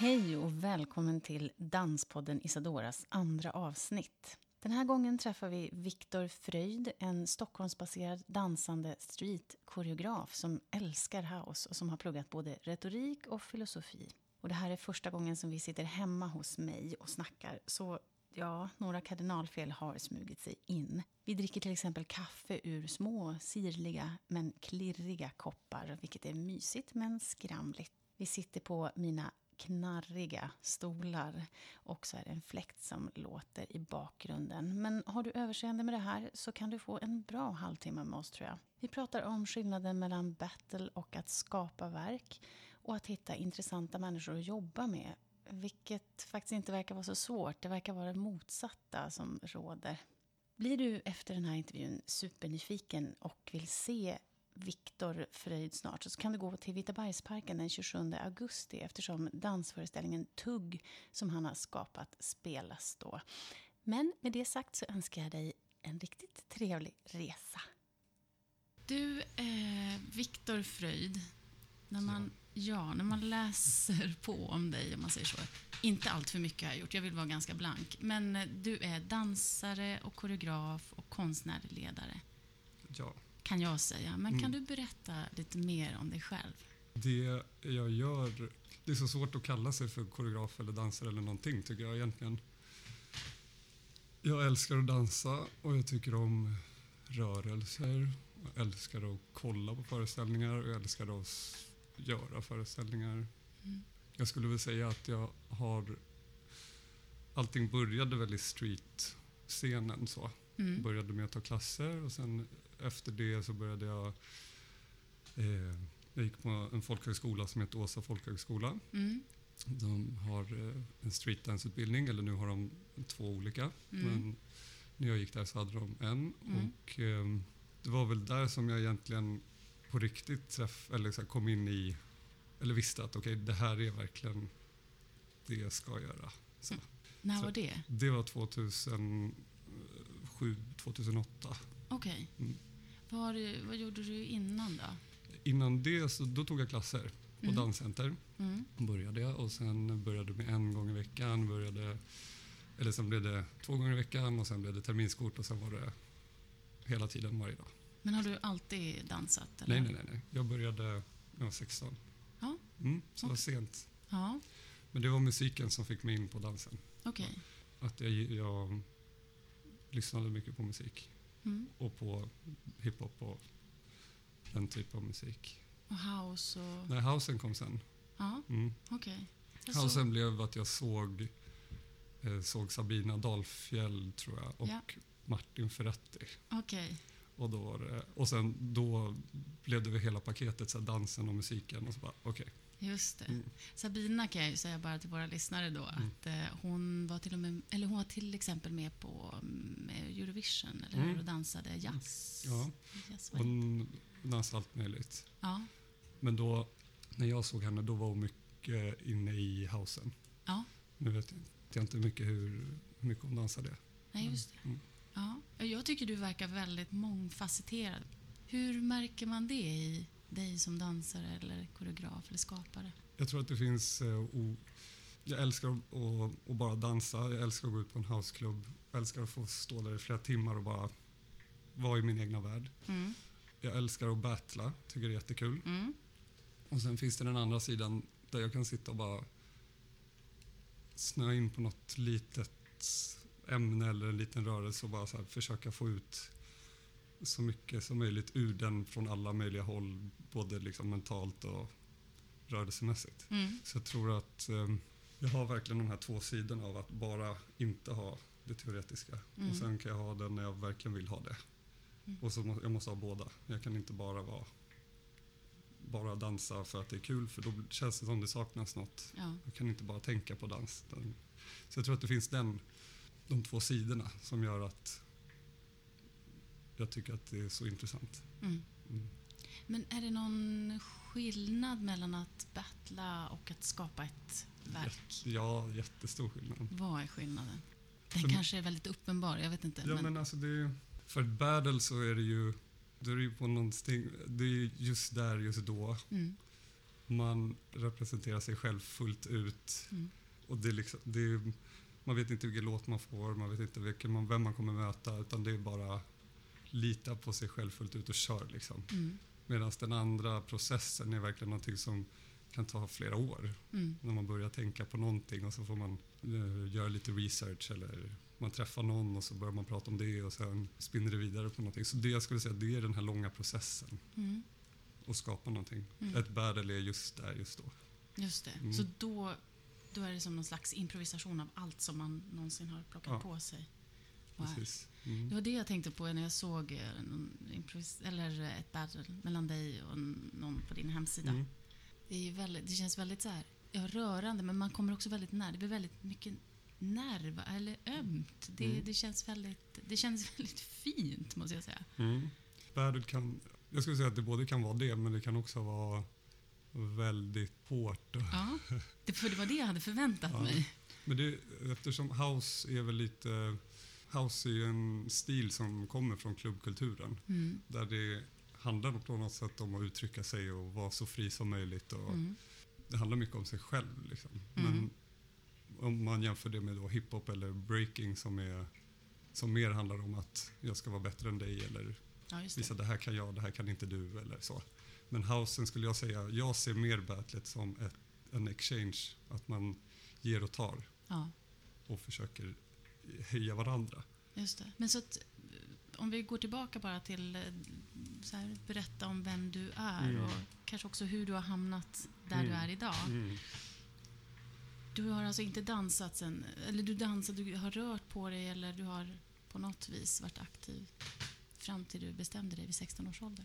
Hej och välkommen till Danspodden Isadoras andra avsnitt. Den här gången träffar vi Viktor Fröjd, en Stockholmsbaserad dansande streetkoreograf som älskar house och som har pluggat både retorik och filosofi. Och det här är första gången som vi sitter hemma hos mig och snackar, så ja, några kardinalfel har smugit sig in. Vi dricker till exempel kaffe ur små, sirliga men klirriga koppar, vilket är mysigt men skramligt. Vi sitter på mina knarriga stolar och så är det en fläkt som låter i bakgrunden. Men har du överseende med det här så kan du få en bra halvtimme med oss tror jag. Vi pratar om skillnaden mellan battle och att skapa verk och att hitta intressanta människor att jobba med. Vilket faktiskt inte verkar vara så svårt. Det verkar vara det motsatta som råder. Blir du efter den här intervjun supernyfiken och vill se Viktor Fröjd snart så kan du gå till Vitabergsparken den 27 augusti eftersom dansföreställningen Tugg som han har skapat spelas då. Men med det sagt så önskar jag dig en riktigt trevlig resa. Du, eh, Viktor Fröjd, när man, ja. när man läser på om dig, om man säger så, inte allt för mycket har jag gjort, jag vill vara ganska blank, men du är dansare och koreograf och konstnärlig ledare. Ja kan jag säga. Men mm. kan du berätta lite mer om dig själv? Det jag gör... Det är så svårt att kalla sig för koreograf eller dansare eller någonting tycker jag egentligen. Jag älskar att dansa och jag tycker om rörelser. Jag älskar att kolla på föreställningar och jag älskar att göra föreställningar. Mm. Jag skulle väl säga att jag har... Allting började väl i street-scenen så. Mm. Började med att ta klasser och sen efter det så började jag... Eh, jag gick på en folkhögskola som heter Åsa folkhögskola. Mm. De har eh, en streetdance-utbildning, eller nu har de två olika. Mm. Men när jag gick där så hade de en. Mm. Och, eh, det var väl där som jag egentligen på riktigt träff, eller så här, kom in i, eller visste att okay, det här är verkligen det jag ska göra. Så. Mm. När var det? Det var 2007, 2008. Okej. Okay. Mm. Vad, vad gjorde du innan då? Innan det så då tog jag klasser på mm. Danscenter. Mm. Började jag och sen började med en gång i veckan. Började, eller sen blev det två gånger i veckan och sen blev det terminskort och sen var det hela tiden varje dag. Men har du alltid dansat? Eller? Nej, nej, nej, nej. Jag började när jag var 16. Ja. Mm, så det var sent. Ja. Men det var musiken som fick mig in på dansen. Okej. Okay. Att jag, jag lyssnade mycket på musik. Mm. Och på hiphop och den typen av musik. Och house och... Nej, housen kom sen. Ja, mm. okej. Okay. Housen så... blev att jag såg, eh, såg Sabina Dalfjäll, tror jag, och ja. Martin Ferretti. Okej. Okay. Och, då det, och sen då blev det hela paketet, så dansen och musiken. Och så bara. Okay. Just det. Mm. Sabina kan jag ju säga bara till våra lyssnare då mm. att eh, hon, var till och med, eller hon var till exempel med på med Eurovision eller mm. och dansade jazz. Ja, jazz hon dansade allt möjligt. Ja. Men då, när jag såg henne, då var hon mycket inne i housen. Ja. Nu vet jag inte mycket hur, hur mycket hon dansade. Nej, just det. Mm. Ja. Jag tycker du verkar väldigt mångfacetterad. Hur märker man det i dig som dansare eller koreograf eller skapare? Jag tror att det finns... Eh, jag älskar att, att, bara dansa, jag älskar att gå ut på en houseklubb. Jag älskar att få stå där i flera timmar och bara vara i min egna värld. Mm. Jag älskar att battla, tycker det är jättekul. Mm. Och sen finns det den andra sidan där jag kan sitta och bara snöa in på något litet ämne eller en liten rörelse och bara försöka få ut så mycket som möjligt ur den från alla möjliga håll, både liksom mentalt och rörelsemässigt. Mm. Så jag tror att eh, jag har verkligen de här två sidorna av att bara inte ha det teoretiska. Mm. Och sen kan jag ha det när jag verkligen vill ha det. Mm. Och så må, jag måste ha båda. Jag kan inte bara vara bara dansa för att det är kul för då känns det som det saknas något. Ja. Jag kan inte bara tänka på dans. Den- Så jag tror att det finns den, de två sidorna som gör att jag tycker att det är så intressant. Mm. Mm. Men är det någon skillnad mellan att battla och att skapa ett verk? Ja, jättestor skillnad. Vad är skillnaden? Den För- kanske är väldigt uppenbar, jag vet inte. Ja, men, men alltså det är, för ett battle så är det ju, då är det ju på någonting, det är just där, just då. mm, Man representerar sig själv fullt ut. mm, Och det är liksom, det är, man vet inte vilken låt man får, man vet inte vilken man, vem man kommer möta, utan det är bara lita på sig själv fullt ut och kör. Liksom. mm, Medan den andra processen är verkligen någonting som kan ta flera år. mm, När man börjar tänka på någonting och så får man eh, göra lite research eller man träffar någon och så börjar man prata om det och sen spinner det vidare på någonting. Så det jag skulle säga, det är den här långa processen mm. att skapa någonting. Mm. Ett battle är just där, just då. Just det. Mm. Så då, då är det som någon slags improvisation av allt som man någonsin har plockat Ja. på sig. Precis. Det Mm. var det jag tänkte på när jag såg eh, eller ett battle mellan dig och någon på din hemsida. Mm. Det, väldigt, det känns väldigt så här, ja, rörande, men man kommer också väldigt nära. Det blir väldigt mycket nerv, eller ömt. Det, Mm. det, känns väldigt, det känns väldigt fint, måste jag säga. Mm. Battle kan, jag skulle säga att det både kan vara det, men det kan också vara väldigt hårt. Ja, det, för det var det jag hade förväntat Ja. mig. Men det, eftersom house är väl lite... House är ju en stil som kommer från klubbkulturen. Mm. Där det handlar på något sätt om att uttrycka sig och vara så fri som möjligt. Och Mm. Det handlar mycket om sig själv. Liksom. Mm. Men om man jämför det med då hiphop eller breaking som, är, som mer handlar om att jag ska vara bättre än dig eller Ja, just visa det. det här kan jag, det här kan inte du eller så. Men housen skulle jag säga, jag ser mer battlet som ett, en exchange. Att man ger och tar Ja, och försöker höja varandra. just det. Men så att, om vi går tillbaka bara till eh, så här, berätta om vem du är Mm. och kanske också hur du har hamnat där du Mm. är idag. Mm. Du har alltså inte dansat sen, eller du dansat, du har rört på dig eller du har på något vis varit aktiv fram till du bestämde dig vid 16 års ålder?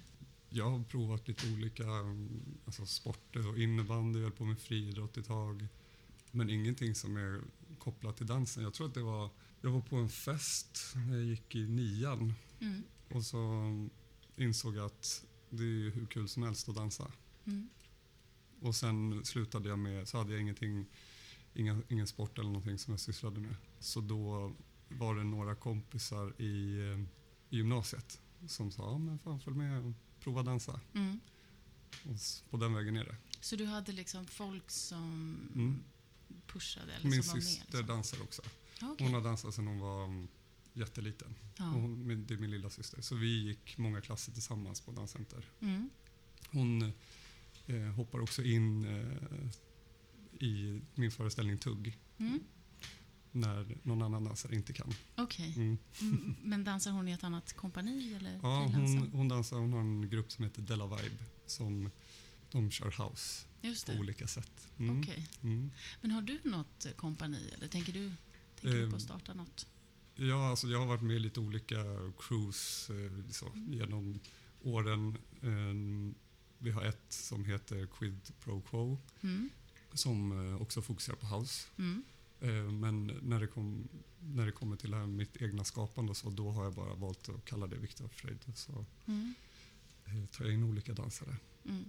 Jag har provat lite olika mm, alltså sporter och innebandy, jag höll på med friidrott ett tag. Men ingenting som är kopplat till dansen. Jag tror att det var, jag var på en fest när jag gick i nian Mm. och så insåg jag att det är hur kul som helst att dansa. Mm. Och sen slutade jag med, så hade jag ingenting, inga, ingen sport eller någonting som jag sysslade med. Så då var det några kompisar i, eh, i gymnasiet som sa, men fan följ med prova dansa. Mm. Och på den vägen är det. Så du hade liksom folk som Mm. pushade eller Min som var med? syster Liksom. dansar också. Ja, okej. Hon har dansat sedan hon var mm, jätteliten. Ja. Hon, det är min lilla syster. Så vi gick många klasser tillsammans på danscenter. Mm. Hon eh, hoppar också in eh, i min föreställning Tugg Mm. När någon annan dansare inte kan. Okej. Mm. Mm, Men dansar hon i ett annat kompani eller Ja, hon, hon dansar, hon har en grupp som heter Della Vibe som de kör house på olika sätt. Mm. Okej. Mm. Men har du något eh, kompani eller tänker du, tänker du på Ehm, att starta något? Ja, alltså jag har varit med i lite olika crews eh, så, genom åren. Eh, vi har ett som heter Quid Pro Quo Mm. som eh, också fokuserar på house. Mm. Eh, men när det, kom, när det kommer till det här mitt egna skapande så, då har jag bara valt att kalla det Viktor Frejd. Så Mm. eh, tar jag in olika dansare. Mm.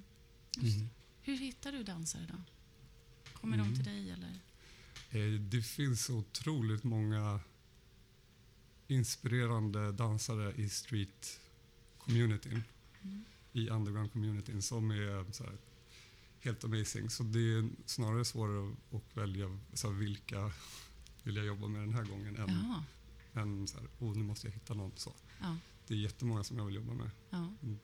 Mm. Hur hittar du dansare då? Kommer Mm. de till dig eller? Eh, det finns otroligt många inspirerande dansare i street-communityn. Mm. i underground-communityn som är så här, helt amazing. Så det är snarare svårare att, välja så här, vilka vill jag jobba med den här gången än, Jaha. än så här, oh, nu måste jag hitta någon. Så. Ja. Det är jättemånga som jag vill jobba med. ja. Mm.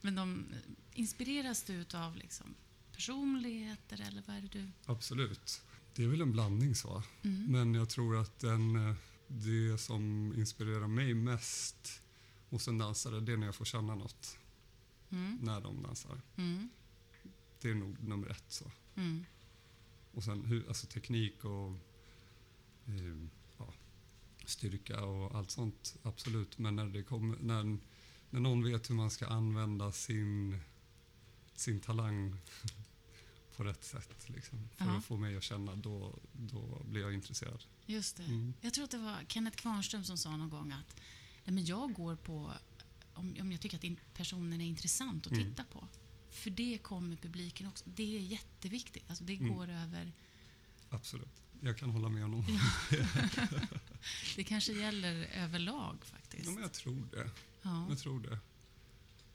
Men de, inspireras du av liksom personligheter eller vad är det du... Absolut. Det är väl en blandning så. Mm. Men jag tror att den, det som inspirerar mig mest hos en dansare, det är när jag får känna något Mm. när de dansar. Mm. Det är nog nummer ett. så. Mm. Och sen hur, alltså teknik och eh, ja, styrka och allt sånt, absolut. Men när, det kommer, när, när någon vet hur man ska använda sin, sin talang på rätt sätt. Liksom. För Ja. att få mig att känna, då, då blir jag intresserad. Just det. Mm. Jag tror att det var Kenneth Kvarnström som sa någon gång att Nej, men jag går på om, om jag tycker att personen är intressant att Mm. titta på. För det kommer publiken också. Det är jätteviktigt. Alltså det Mm. går över... Absolut. Jag kan hålla med honom. Det kanske gäller överlag faktiskt. Ja, men jag tror det. Ja. Jag tror det.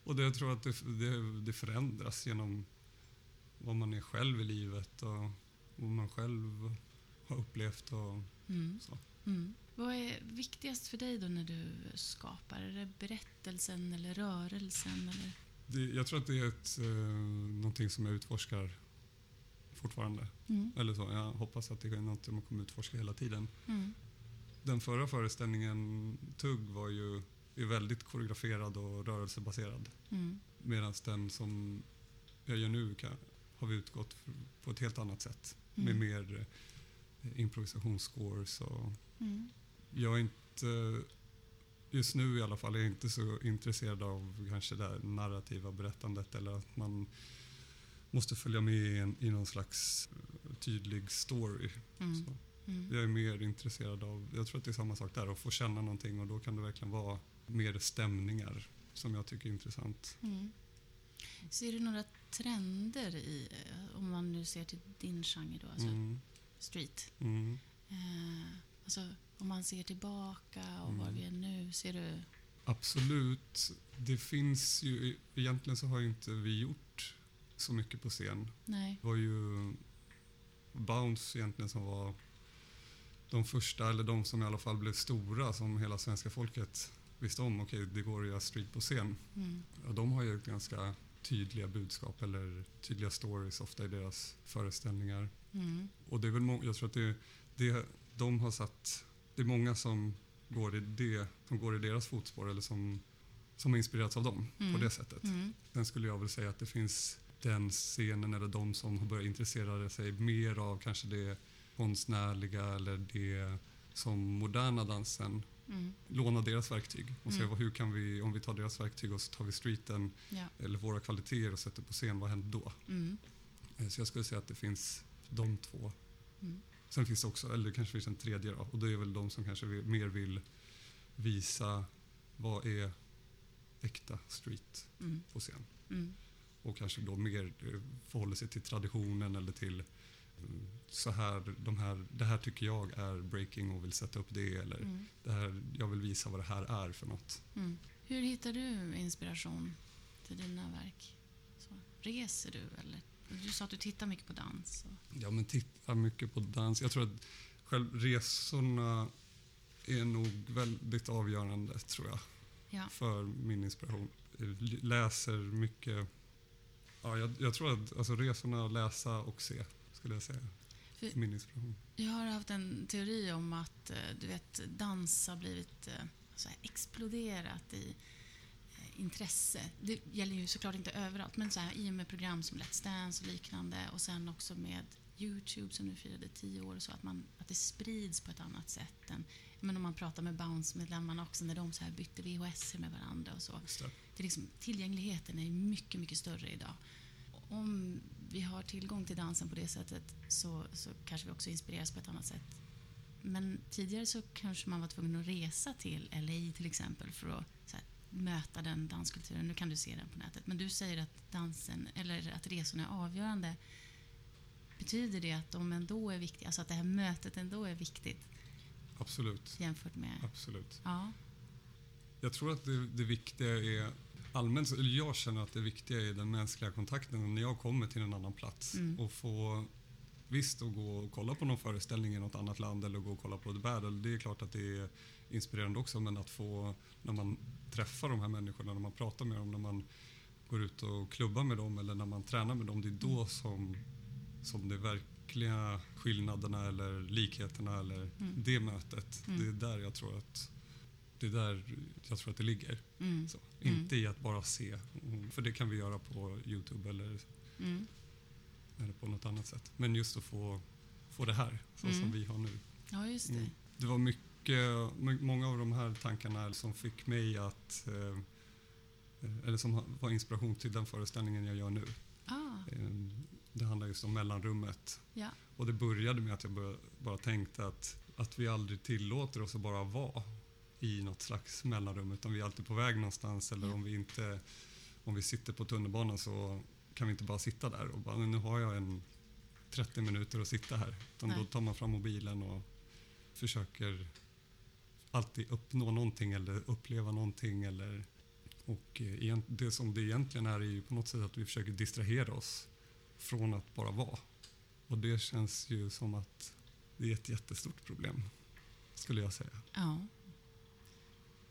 Och det, jag tror att det, det, det förändras genom vad man är själv i livet och vad man själv har upplevt. Och Mm. så. Mm. Vad är viktigast för dig då när du skapar? Är det berättelsen eller rörelsen? Eller? Det, jag tror att det är ett, eh, någonting som jag utforskar fortfarande. Mm. Eller så, jag hoppas att det är något man kommer utforska hela tiden. Mm. Den förra föreställningen, Tugg, var ju är väldigt koreograferad och rörelsebaserad. Mm. Medan den som jag gör nu kan, har vi utgått f- på ett helt annat sätt. Med Mm. mer eh, improvisationsscores. Och Mm. jag är inte, just nu i alla fall, är jag inte så intresserad av kanske det narrativa berättandet eller att man måste följa med i, en, i någon slags eh, tydlig story. Mm. Mm. Jag är mer intresserad av, jag tror att det är samma sak där, att få känna någonting och då kan det verkligen vara mer stämningar som jag tycker är intressant. Mm. Ser du några trender i, eh, om man nu ser till din genre då, alltså Mm, street? mm. Eh, alltså om man ser tillbaka och var Mm. vi är nu, ser du? Absolut. Det finns ju, egentligen så har ju inte vi gjort så mycket på scen. Nej. Det var ju Bounce egentligen som var de första, eller de som i alla fall blev stora, som hela svenska folket visste om. Okej, det går att göra street på scen. Mm. Ja, de har ju ganska tydliga budskap eller tydliga stories ofta i deras föreställningar. Mm. Och det är väl jag tror att det, det, de har satt, det är många som går i, det, som går i deras fotspår eller som, som har inspirerats av dem Mm. på det sättet. Mm. Sen skulle jag väl säga att det finns den scenen eller de som har börjat intressera sig mer av kanske det konstnärliga eller det som moderna dansen. Mm. Låna deras verktyg och se Mm. hur kan vi, om vi tar deras verktyg och så tar vi streeten Ja. eller våra kvaliteter och sätter på scen, vad händer då? Mm. Eh, Så jag skulle säga att det finns de två. Mm. Sen finns det också, eller det kanske finns en tredje då, och det är väl de som kanske vill, mer vill visa vad är äkta street Mm. på scen. Mm. Och kanske då mer eh, förhåller sig till traditionen eller till mm, så här, de här, det här tycker jag är breaking och vill sätta upp det eller Mm. det här, jag vill visa vad det här är för något. Mm. Hur hittar du inspiration till dina verk? Så, reser du eller? Du sa att du tittar mycket på dans. Och, Ja, men titta mycket på dans. Jag tror att själv resorna är nog väldigt avgörande, tror jag, ja. för min inspiration. Jag läser mycket. Ja, jag, jag tror att alltså, resorna, läsa och se, skulle jag säga, För- min inspiration. Jag har haft en teori om att eh, du vet, dans har blivit eh, så här exploderat i intresse. Det gäller ju såklart inte överallt, men så här, i och med program som Let's Dance och liknande och sen också med Youtube som nu firade tio år så, att, man, att det sprids på ett annat sätt än men om man pratar med Bounce-medlemmarna också när de så här bytte VHS med varandra och så. Det. Det är liksom, tillgängligheten är mycket, mycket större idag. Om vi har tillgång till dansen på det sättet så, så kanske vi också inspireras på ett annat sätt. Men tidigare så kanske man var tvungen att resa till LA till exempel för att så här, möta den danskulturen. Nu kan du se den på nätet. Men du säger att dansen, eller att resorna är avgörande. Betyder det att de ändå är viktiga? Alltså att det här mötet ändå är viktigt Absolut. jämfört med... Absolut. Ja. Jag tror att det, det viktiga är allmänt, eller jag känner att det viktiga är den mänskliga kontakten när jag kommer till en annan plats Mm. och få Visst, att gå och kolla på någon föreställning i något annat land eller gå och kolla på The Battle, det är klart att det är inspirerande också, men att få, när man träffar de här människorna, när man pratar med dem, när man går ut och klubbar med dem eller när man tränar med dem, det är då Mm. som, som de verkliga skillnaderna eller likheterna eller Mm. det mötet, Mm. det är där jag tror att det är där jag tror att det ligger. Mm. Mm. Inte i att bara se, för det kan vi göra på Youtube eller, Mm. Eller på något annat sätt. Men just att få, få det här, så Mm. som vi har nu. Ja, just det. Mm. Det var mycket, my- många av de här tankarna som fick mig att, eh, eller som var inspiration till den föreställningen jag gör nu. Ah, Eh, Det handlar just om mellanrummet. ja. Och det började med att jag bara, bara tänkte att, att vi aldrig tillåter oss att bara vara i något slags mellanrum utan vi är alltid på väg någonstans eller Ja. om vi inte om vi sitter på tunnelbanan så kan vi inte bara sitta där och bara nu har jag en 30 minuter att sitta här. Utan då tar man fram mobilen och försöker alltid uppnå någonting eller uppleva någonting eller och eh, det som det egentligen är är ju på något sätt att vi försöker distrahera oss från att bara vara. Och det känns ju som att det är ett jättestort problem, skulle jag säga. Ja.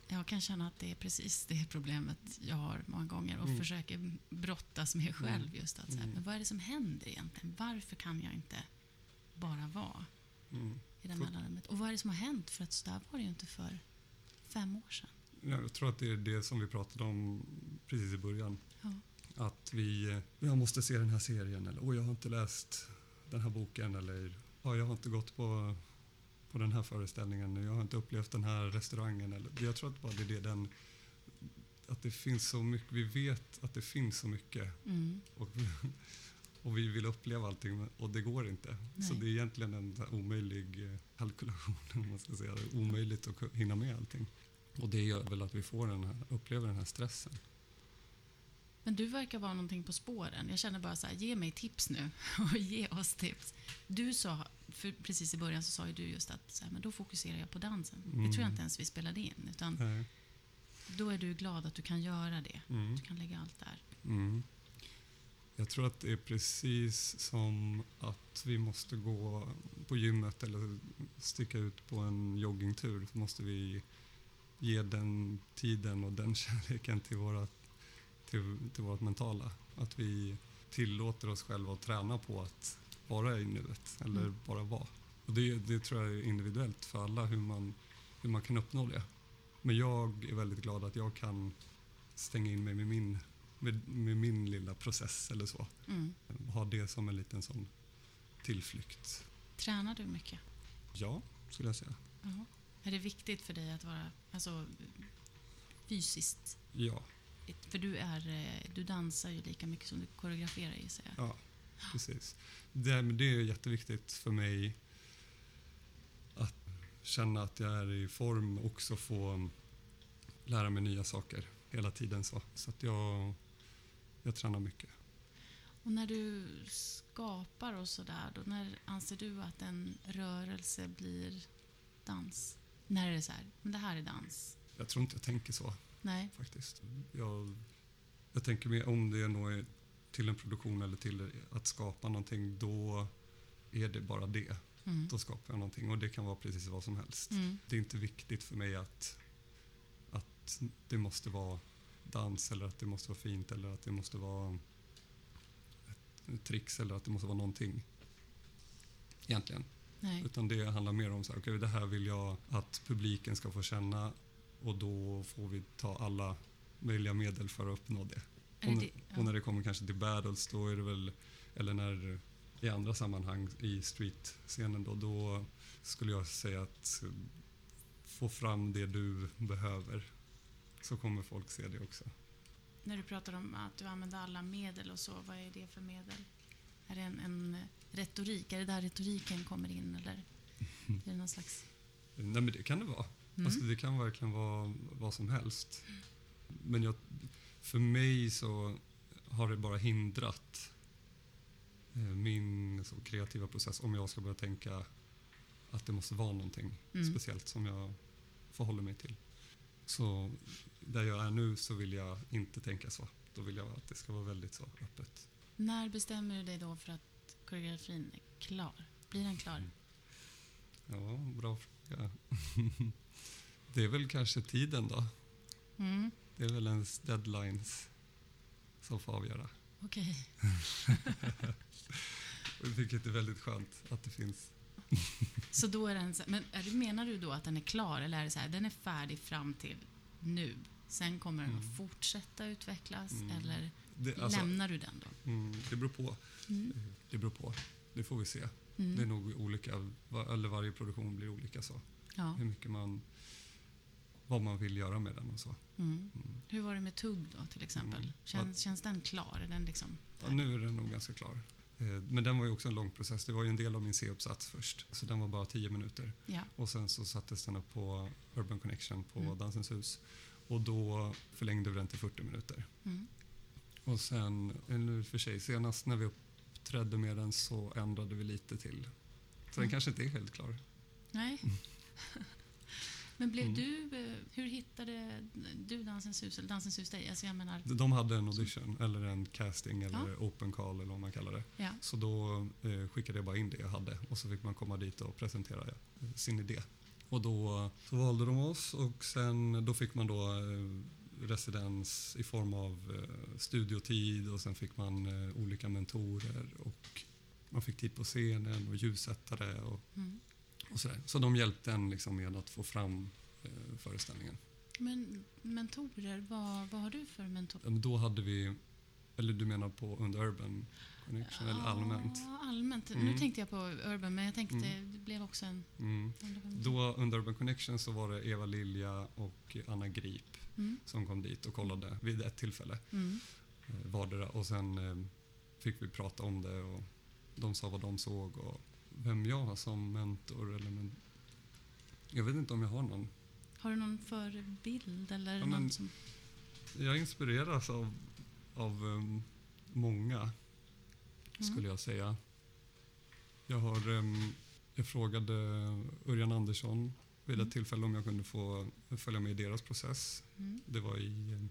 Jag kan känna att det är precis det problemet jag har många gånger och Mm. försöker brottas med själv. just att, här, Mm. Men vad är det som händer egentligen? Varför kan jag inte bara vara Mm. i det mellanrummet? Och vad är det som har hänt? För att så där var det ju inte för fem år sedan. Jag tror att det är det som vi pratade om precis i början. Ja. Att vi, jag måste se den här serien eller oj, jag har inte läst den här boken eller ja, jag har inte gått på, på den här föreställningen, jag har inte upplevt den här restaurangen. Eller, jag tror att bara det är den, att det finns så mycket, vi vet att det finns så mycket Mm. och, och vi vill uppleva allting och det går inte. Så Nej. det är egentligen en så omöjlig eh, kalkulation, om man ska säga. Det är omöjligt att hinna med allting. Och det gör väl att vi får den här, upplever den här stressen. Men du verkar vara någonting på spåren. Jag känner bara så här, ge mig tips nu och ge oss tips. Du sa, för precis i början så sa ju du just att så här, men då fokuserar jag på dansen. Det tror jag Mm. inte ens vi spelade in. Utan Nej. då är du glad att du kan göra det. Mm. Du kan lägga allt där. Mm. Jag tror att det är precis som att vi måste gå på gymmet eller sticka ut på en joggingtur. Så måste vi ge den tiden och den kärleken till, våra, till, till vårt mentala. Att vi tillåter oss själva att träna på att vara i nuet eller Mm. bara vara. Och det, det tror jag är individuellt för alla hur man, hur man kan uppnå det. Men jag är väldigt glad att jag kan stänga in mig med min, med, med min lilla process eller så. Mm. Ha det som en liten sån tillflykt. Tränar du mycket? Ja, skulle jag säga. Ja. Är det viktigt för dig att vara alltså, fysiskt? Ja, För du, är, eh, du dansar ju lika mycket som du koreograferar gissar jag. ja precis. Det, det är jätteviktigt för mig att känna att jag är i form och också få lära mig nya saker hela tiden. Så, så att jag, jag tränar mycket. Och när du skapar och sådär, då när anser du att en rörelse blir dans? När är det så här, men det här är dans? Jag tror inte jag tänker så. Nej. faktiskt. Jag, jag tänker mer om det nog är till en produktion eller till att skapa någonting, då är det bara det. Mm. Då skapar jag någonting och det kan vara precis vad som helst. Mm. Det är inte viktigt för mig att, att det måste vara dans eller att det måste vara fint eller att det måste vara ett tricks eller att det måste vara någonting. Egentligen. Nej. Utan det handlar mer om så här, okay, det här vill jag att publiken ska få känna och då får vi ta alla möjliga medel för att uppnå det. Och, det när- det? och när det kommer kanske till battles då är det väl, eller när i andra sammanhang i street-scenen då, då skulle jag säga att eh, få fram det du behöver så kommer folk se det också. När du pratar om att du använder alla medel och så, vad är det för medel? Är det en, en retorik? Är det där retoriken kommer in eller är det någon slags... Nej men det kan det vara. Mm. Alltså det kan verkligen vara vad som helst. Men jag, för mig så har det bara hindrat eh, min så, kreativa process om jag ska börja tänka att det måste vara någonting Mm. speciellt som jag förhåller mig till. Så där jag är nu så vill jag inte tänka så. Då vill jag att det ska vara väldigt så öppet. När bestämmer du dig då för att koreografin är klar? Blir den klar? Mm. Ja, bra fråga. det är väl kanske tiden då. Mm. Det är väl ens deadlines som får avgöra. Okej. Vilket är väldigt skönt att det finns. Så då är den... Men menar du då att den är klar eller är det så här, den är färdig fram till nu? Sen kommer den Mm. att fortsätta utvecklas Mm. eller Det, alltså, lämnar du den då? mm, det beror på. Mm. Det beror på. Det får vi se. Mm. Det är nog olika, eller varje produktion blir olika så. Ja. Hur mycket man vad man vill göra med den och så. Mm. Hur var det med tugg då till exempel? Mm. Känns, känns den klar? Är den liksom Ja, nu är den nog ganska klar. Eh, Men den var ju också en lång process. Det var ju en del av min C-uppsats först. Så den var bara 10 minuter. Ja. Och sen så sattes den upp på Urban Connection på Mm. Dansens hus. Och då förlängde vi den till 40 minuter. Mm. Och sen, eller för sig, senast när vi uppträdde med den så ändrade vi lite till. Så den Mm. kanske inte är helt klar. Nej. Men blev Mm. du... eh, Hur hittade du Dansens hus, eller Dansens hus dig? Alltså jag menar... De hade en audition, eller en casting, eller Ja. open call eller vad man kallar det. Ja. Så då eh, skickade jag bara in det jag hade och så fick man komma dit och presentera eh, sin idé. Och då så valde de oss och sen då fick man då eh, residens i form av eh, studiotid och sen fick man eh, olika mentorer och man fick tid på scenen och ljussättare och, Mm. Och sådär. Så de hjälpte en liksom med att få fram eh, föreställningen. Men mentorer, vad, vad har du för mentorer? Ja, men Då hade vi, eller du menar på under Urban Connection eller allmänt? Ja, allmänt. Nu Mm. tänkte jag på Urban, men jag tänkte Mm. det blev också en... Mm. Då under Urban Connection så var det Eva Lilja och Anna Grip Mm. som kom dit och kollade vid ett tillfälle Mm. eh, vardera. Och sen eh, fick vi prata om det och de sa vad de såg och vem jag har som mentor. Eller men, jag vet inte om jag har någon. Har du någon förebild eller Ja, någon som... Jag inspireras av, av eh, många, Mm. skulle jag säga. Jag, har, eh, jag frågade Örjan Andersson vid ett Mm. tillfälle om jag kunde få följa med i deras process. Mm. Det var i, eh,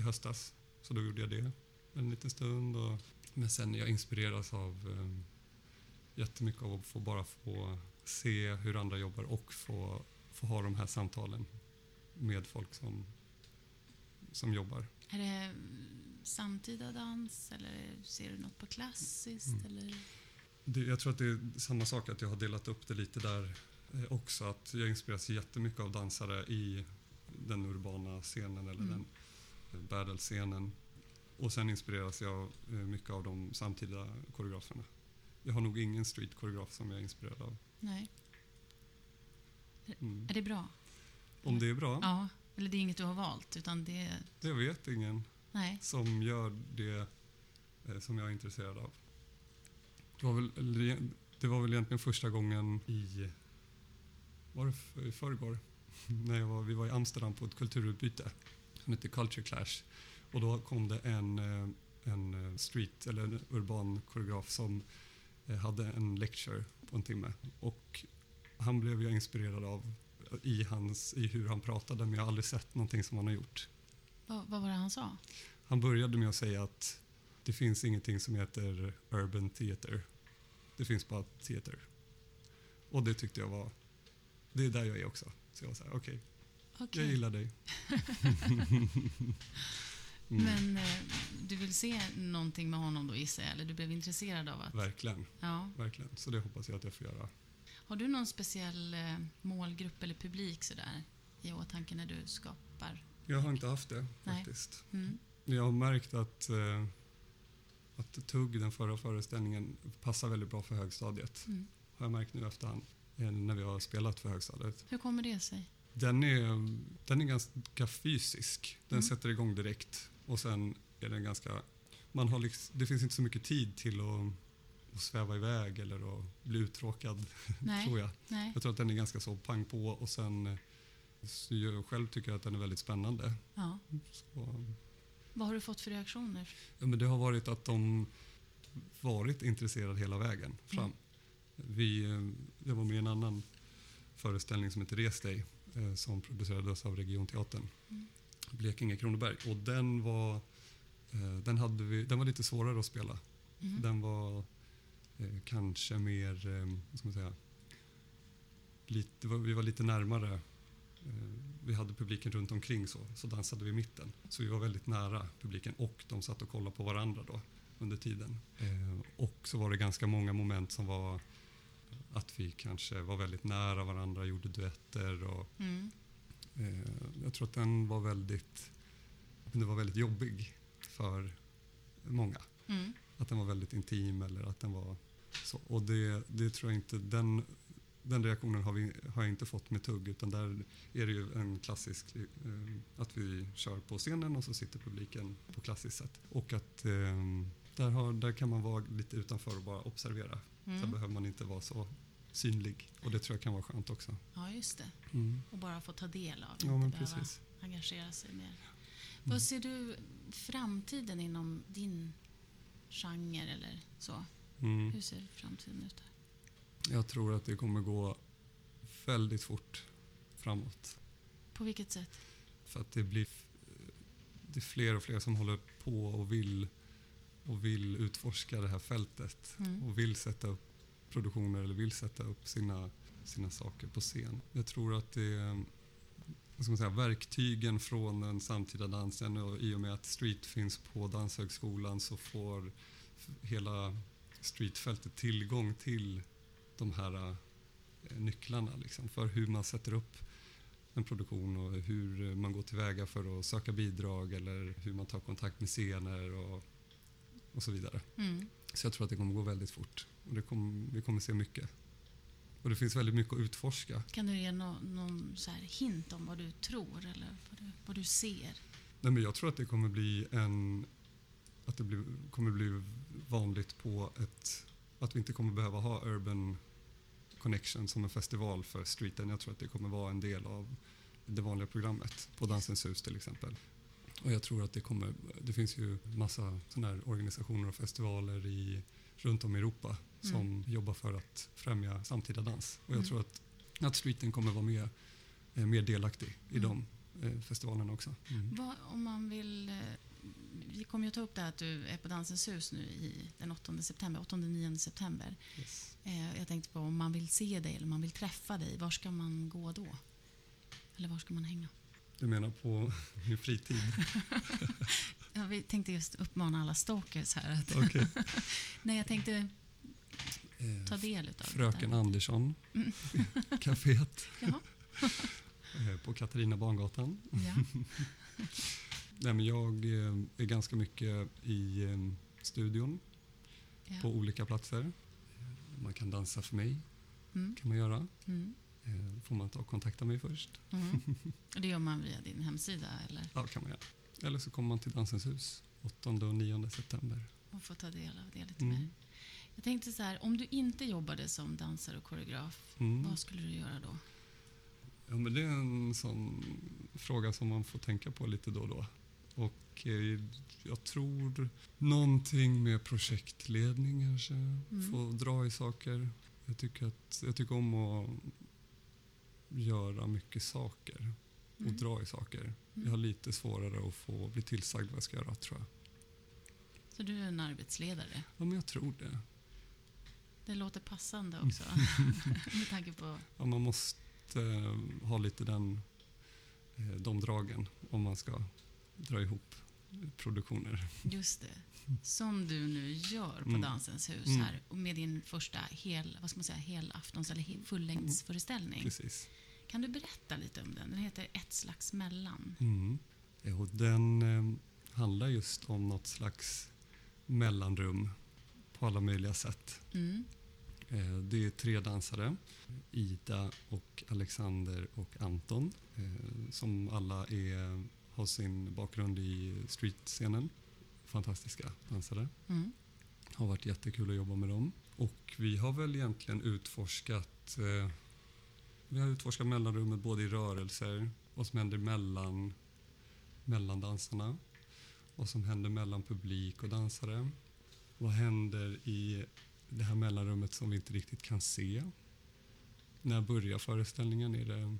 i höstas, så då gjorde jag det en liten stund. Och, men sen jag inspireras av um, jättemycket av att få bara få se hur andra jobbar och få, få ha de här samtalen med folk som, som jobbar. Är det samtida dans eller ser du något på klassiskt? Mm. Eller? Det, jag tror att det är samma sak, att jag har delat upp det lite där eh, också. Att jag inspireras jättemycket av dansare i den urbana scenen eller Mm. den eh, battle-scenen. Och sen inspireras jag eh, mycket av de samtida koreograferna. Jag har nog ingen street-koreograf som jag är inspirerad av. Nej. Mm. Är det bra? Om det är bra? Ja. Eller det är inget du har valt, utan det... Jag vet ingen Nej. som gör det eh, som jag är intresserad av. Det var, väl, det- var väl egentligen första gången i, var det f- i förrgår? När jag var, vi var i Amsterdam på ett kulturutbyte som hette Culture Clash. Och då kom det en, eh, en eh, street, eller en urban koreograf som hade en lecture på en timme. Och han blev jag inspirerad av i, hans, i hur han pratade, men jag har aldrig sett någonting som han har gjort. Vad, vad var det han sa? Han började med att säga att det finns ingenting som heter urban theater. Det finns bara theater. Och det tyckte jag var, det är där jag är också. Så jag var så här, okej, Okej. jag gillar dig. Mm, Men eh, du vill se någonting med honom då gissar jag? Eller du blev intresserad av att... Verkligen, Ja. verkligen. Så det hoppas jag att jag får göra. Har du någon speciell eh, målgrupp eller publik sådär i åtanke när du skapar? Jag har inte haft det Nej. faktiskt. Mm. Jag har märkt att, eh, att Tugg, den förra föreställningen, passar väldigt bra för högstadiet. Mm. Har jag märkt nu efterhand, när vi har spelat för högstadiet. Hur kommer det sig? Den är, den är ganska fysisk. Den Mm. sätter igång direkt. Och sen är den ganska... Man har liksom, det finns inte så mycket tid till att, att sväva iväg eller att bli uttråkad, Nej. tror jag. Nej. Jag tror att den är ganska så pang på och sen eh, så jag själv tycker att den är väldigt spännande. Ja. Så, Vad har du fått för reaktioner? ja, men det har varit att de varit intresserade hela vägen fram. Mm. Vi, eh, jag var med i en annan föreställning som heter Res dig eh, som producerades av Regionteatern. Mm. Blekinge Kronoberg. Och den var, eh, den, hade vi, den var lite svårare att spela. Mm. Den var eh, kanske mer, eh, vad ska man säga, lite, vi var lite närmare. Vi hade publiken runt omkring så, så dansade vi i mitten. Så vi var väldigt nära publiken och de satt och kollade på varandra då under tiden. Och så var det ganska många moment som var att vi kanske var väldigt nära varandra, gjorde duetter och Mm. Eh, jag tror att den var väldigt, den var väldigt jobbig för många. Mm. Att den var väldigt intim eller att den var så. Och det, det tror jag inte, den, den reaktionen har, vi, har jag inte fått med tugg utan där är det ju en klassisk eh, att vi kör på scenen och så sitter publiken på klassiskt sätt. Och att eh, där, har, där kan man vara lite utanför och bara observera. Mm. Där behöver man inte vara så synlig och det tror jag kan vara skönt också. Ja, just det. Mm. Och bara få ta del av, Ja, inte behöva precis. engagera sig mer. Mm. Vad ser du framtiden inom din genre eller så? Mm. Hur ser framtiden ut? Där? Jag tror att det kommer gå väldigt fort framåt. På vilket sätt? För att det blir det är fler och fler som håller på och vill, och vill utforska det här fältet Mm. och vill sätta upp produktioner eller vill sätta upp sina, sina saker på scen. Jag tror att det är vad ska man säga, verktygen från den samtida dansen och i och med att street finns på Danshögskolan så får hela streetfältet tillgång till de här eh, nycklarna liksom, för hur man sätter upp en produktion och hur man går tillväga för att söka bidrag eller hur man tar kontakt med scener och, och så vidare. Mm. Så jag tror att det kommer gå väldigt fort och det kommer, vi kommer se mycket. Och det finns väldigt mycket att utforska. Kan du ge nå- någon så här hint om vad du tror eller vad du, vad du ser? Nej, men jag tror att det kommer bli en att det blir, kommer bli vanligt på ett att vi inte kommer behöva ha Urban Connection som en festival för streeten. Jag tror att det kommer vara en del av det vanliga programmet på Dansens hus till exempel. Och jag tror att det kommer, det finns ju massa sådana här organisationer och festivaler i, runt om i Europa som jobbar för att främja samtida dans. Och jag Mm. tror att, att streeten kommer vara mer, eh, mer delaktig i Mm. de eh, festivalerna också. Mm. Vad, om man vill... eh, Vi kommer ju ta upp det här att du är på Dansens hus nu i den 8 september, 8-9 september. Yes. Eh, Jag tänkte på om man vill se dig eller om man vill träffa dig, var ska man gå då? Eller var ska man hänga? Du menar på min fritid? Ja, vi tänkte just uppmana alla stalkers här att... Okej. Nej, jag tänkte Eh, ta del utav Fröken det. Andersson, Mm. kaféet eh, på Katarina Bangatan. Ja. Nej, men jag eh, är ganska mycket i studion Ja. på olika platser. Man kan dansa för mig, Mm. kan man göra. Mm. Eh, får man ta och kontakta mig först? Mm. Och det gör man via din hemsida eller? Ja, kan man göra. Eller så kommer man till Dansens hus 8 och 9 september. Och får ta del av det lite Mm. mer. Jag tänkte så här, om du inte jobbade som dansare och koreograf, Mm. vad skulle du göra då? Ja, men det är en sån fråga som man får tänka på lite då och då. Och eh, jag tror någonting med projektledning kanske. Mm. Få dra i saker. Jag tycker, att, jag tycker om att göra mycket saker och Mm. dra i saker. Mm. Jag har lite svårare att få bli tillsagd vad jag ska göra tror jag. Så du är en arbetsledare. Ja, men jag tror det. Det låter passande också. Med tanke på... Ja, man måste eh, ha lite den, eh, de dragen om man ska dra ihop produktioner. Just det. Som du nu gör på Mm. Dansens hus Mm. här. Och med din första hel, vad ska man säga, helaftons eller fullängdsföreställning. Precis. Kan du berätta lite om den? Den heter Ett slags mellan. Mm. Ja, och den eh, handlar just om något slags mellanrum på alla möjliga sätt. Mm. Eh, det är tre dansare, Ida, och Alexander och Anton, eh, som alla är, har sin bakgrund i streetscenen. Fantastiska dansare. Mm. har varit jättekul att jobba med dem. Och vi har väl egentligen utforskat eh, vi har utforskat mellanrummet både i rörelser, vad som händer mellan, mellan dansarna, vad som händer mellan publik och dansare. Vad händer i det här mellanrummet som vi inte riktigt kan se? När börjar föreställningen? Är det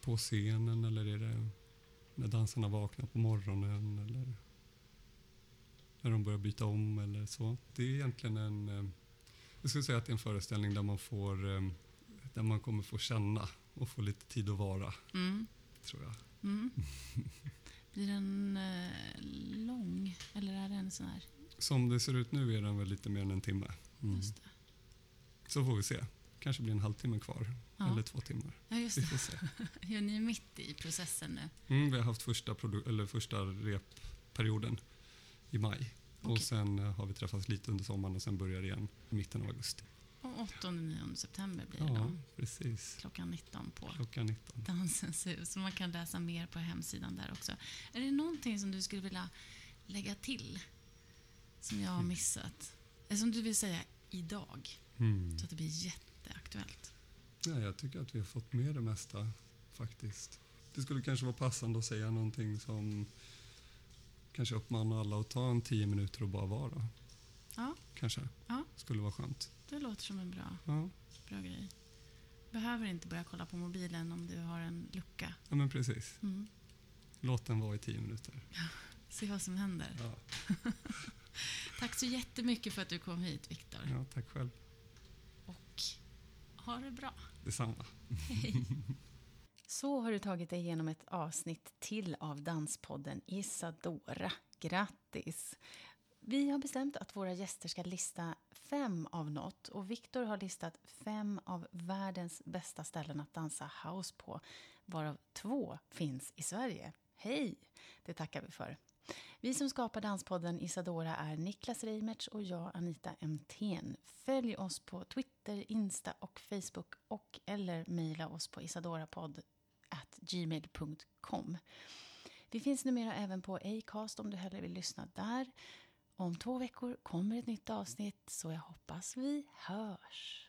på scenen eller är det när dansarna vaknar på morgonen? Eller när de börjar byta om eller så. Det är egentligen en, eh, jag skulle säga att det är en föreställning där man får, eh, där man kommer få känna och få lite tid att vara, Mm. tror jag. Mm. Blir den eh, lång? Eller är den sån här? Som det ser ut nu är den väl lite mer än en timme. Mm. Så får vi se. Kanske blir en halvtimme kvar, Ja. eller två timmar. ja, just Vi det. får se. Ja, ni är mitt i processen nu. Mm, vi har haft första, eller första repperioden i maj. Och Okej. sen eh, har vi träffats lite under sommaren och sen börjar igen i mitten av augusti. Och 8-9 september blir det Ja, då. precis. Klockan 19 på Klockan 19. Dansens hus. Man kan läsa mer på hemsidan där också. Är det någonting som du skulle vilja lägga till? Som jag har missat? Eller som du vill säga idag? Mm. Så att det blir jätteaktuellt. Ja, jag tycker att vi har fått med det mesta faktiskt. Det skulle kanske vara passande att säga någonting som kanske uppmanar alla att ta en tio minuter och bara vara. Ja, Kanske. Ja. Skulle vara skönt. det låter som en bra, Ja, bra grej. Behöver inte börja kolla på mobilen om du har en lucka. ja men precis. Mm. Låt den vara i tio minuter. Se vad som händer. Ja, Tack så jättemycket för att du kom hit, Viktor. ja tack själv. Ha det bra. Detsamma. Så har du tagit dig igenom ett avsnitt till av Danspodden Isadora. Grattis! Vi har bestämt att våra gäster ska lista fem av något och Viktor har listat fem av världens bästa ställen att dansa house på, varav två finns i Sverige. Hej! Det tackar vi för. Vi som skapar Danspodden Isadora är Niklas Reimertz och jag Anita Emthén. Följ oss på Twitter, Insta och Facebook och eller mejla oss på isadorapodd gmail.com. Vi finns numera även på Acast om du hellre vill lyssna där. Om två veckor kommer ett nytt avsnitt så jag hoppas vi hörs.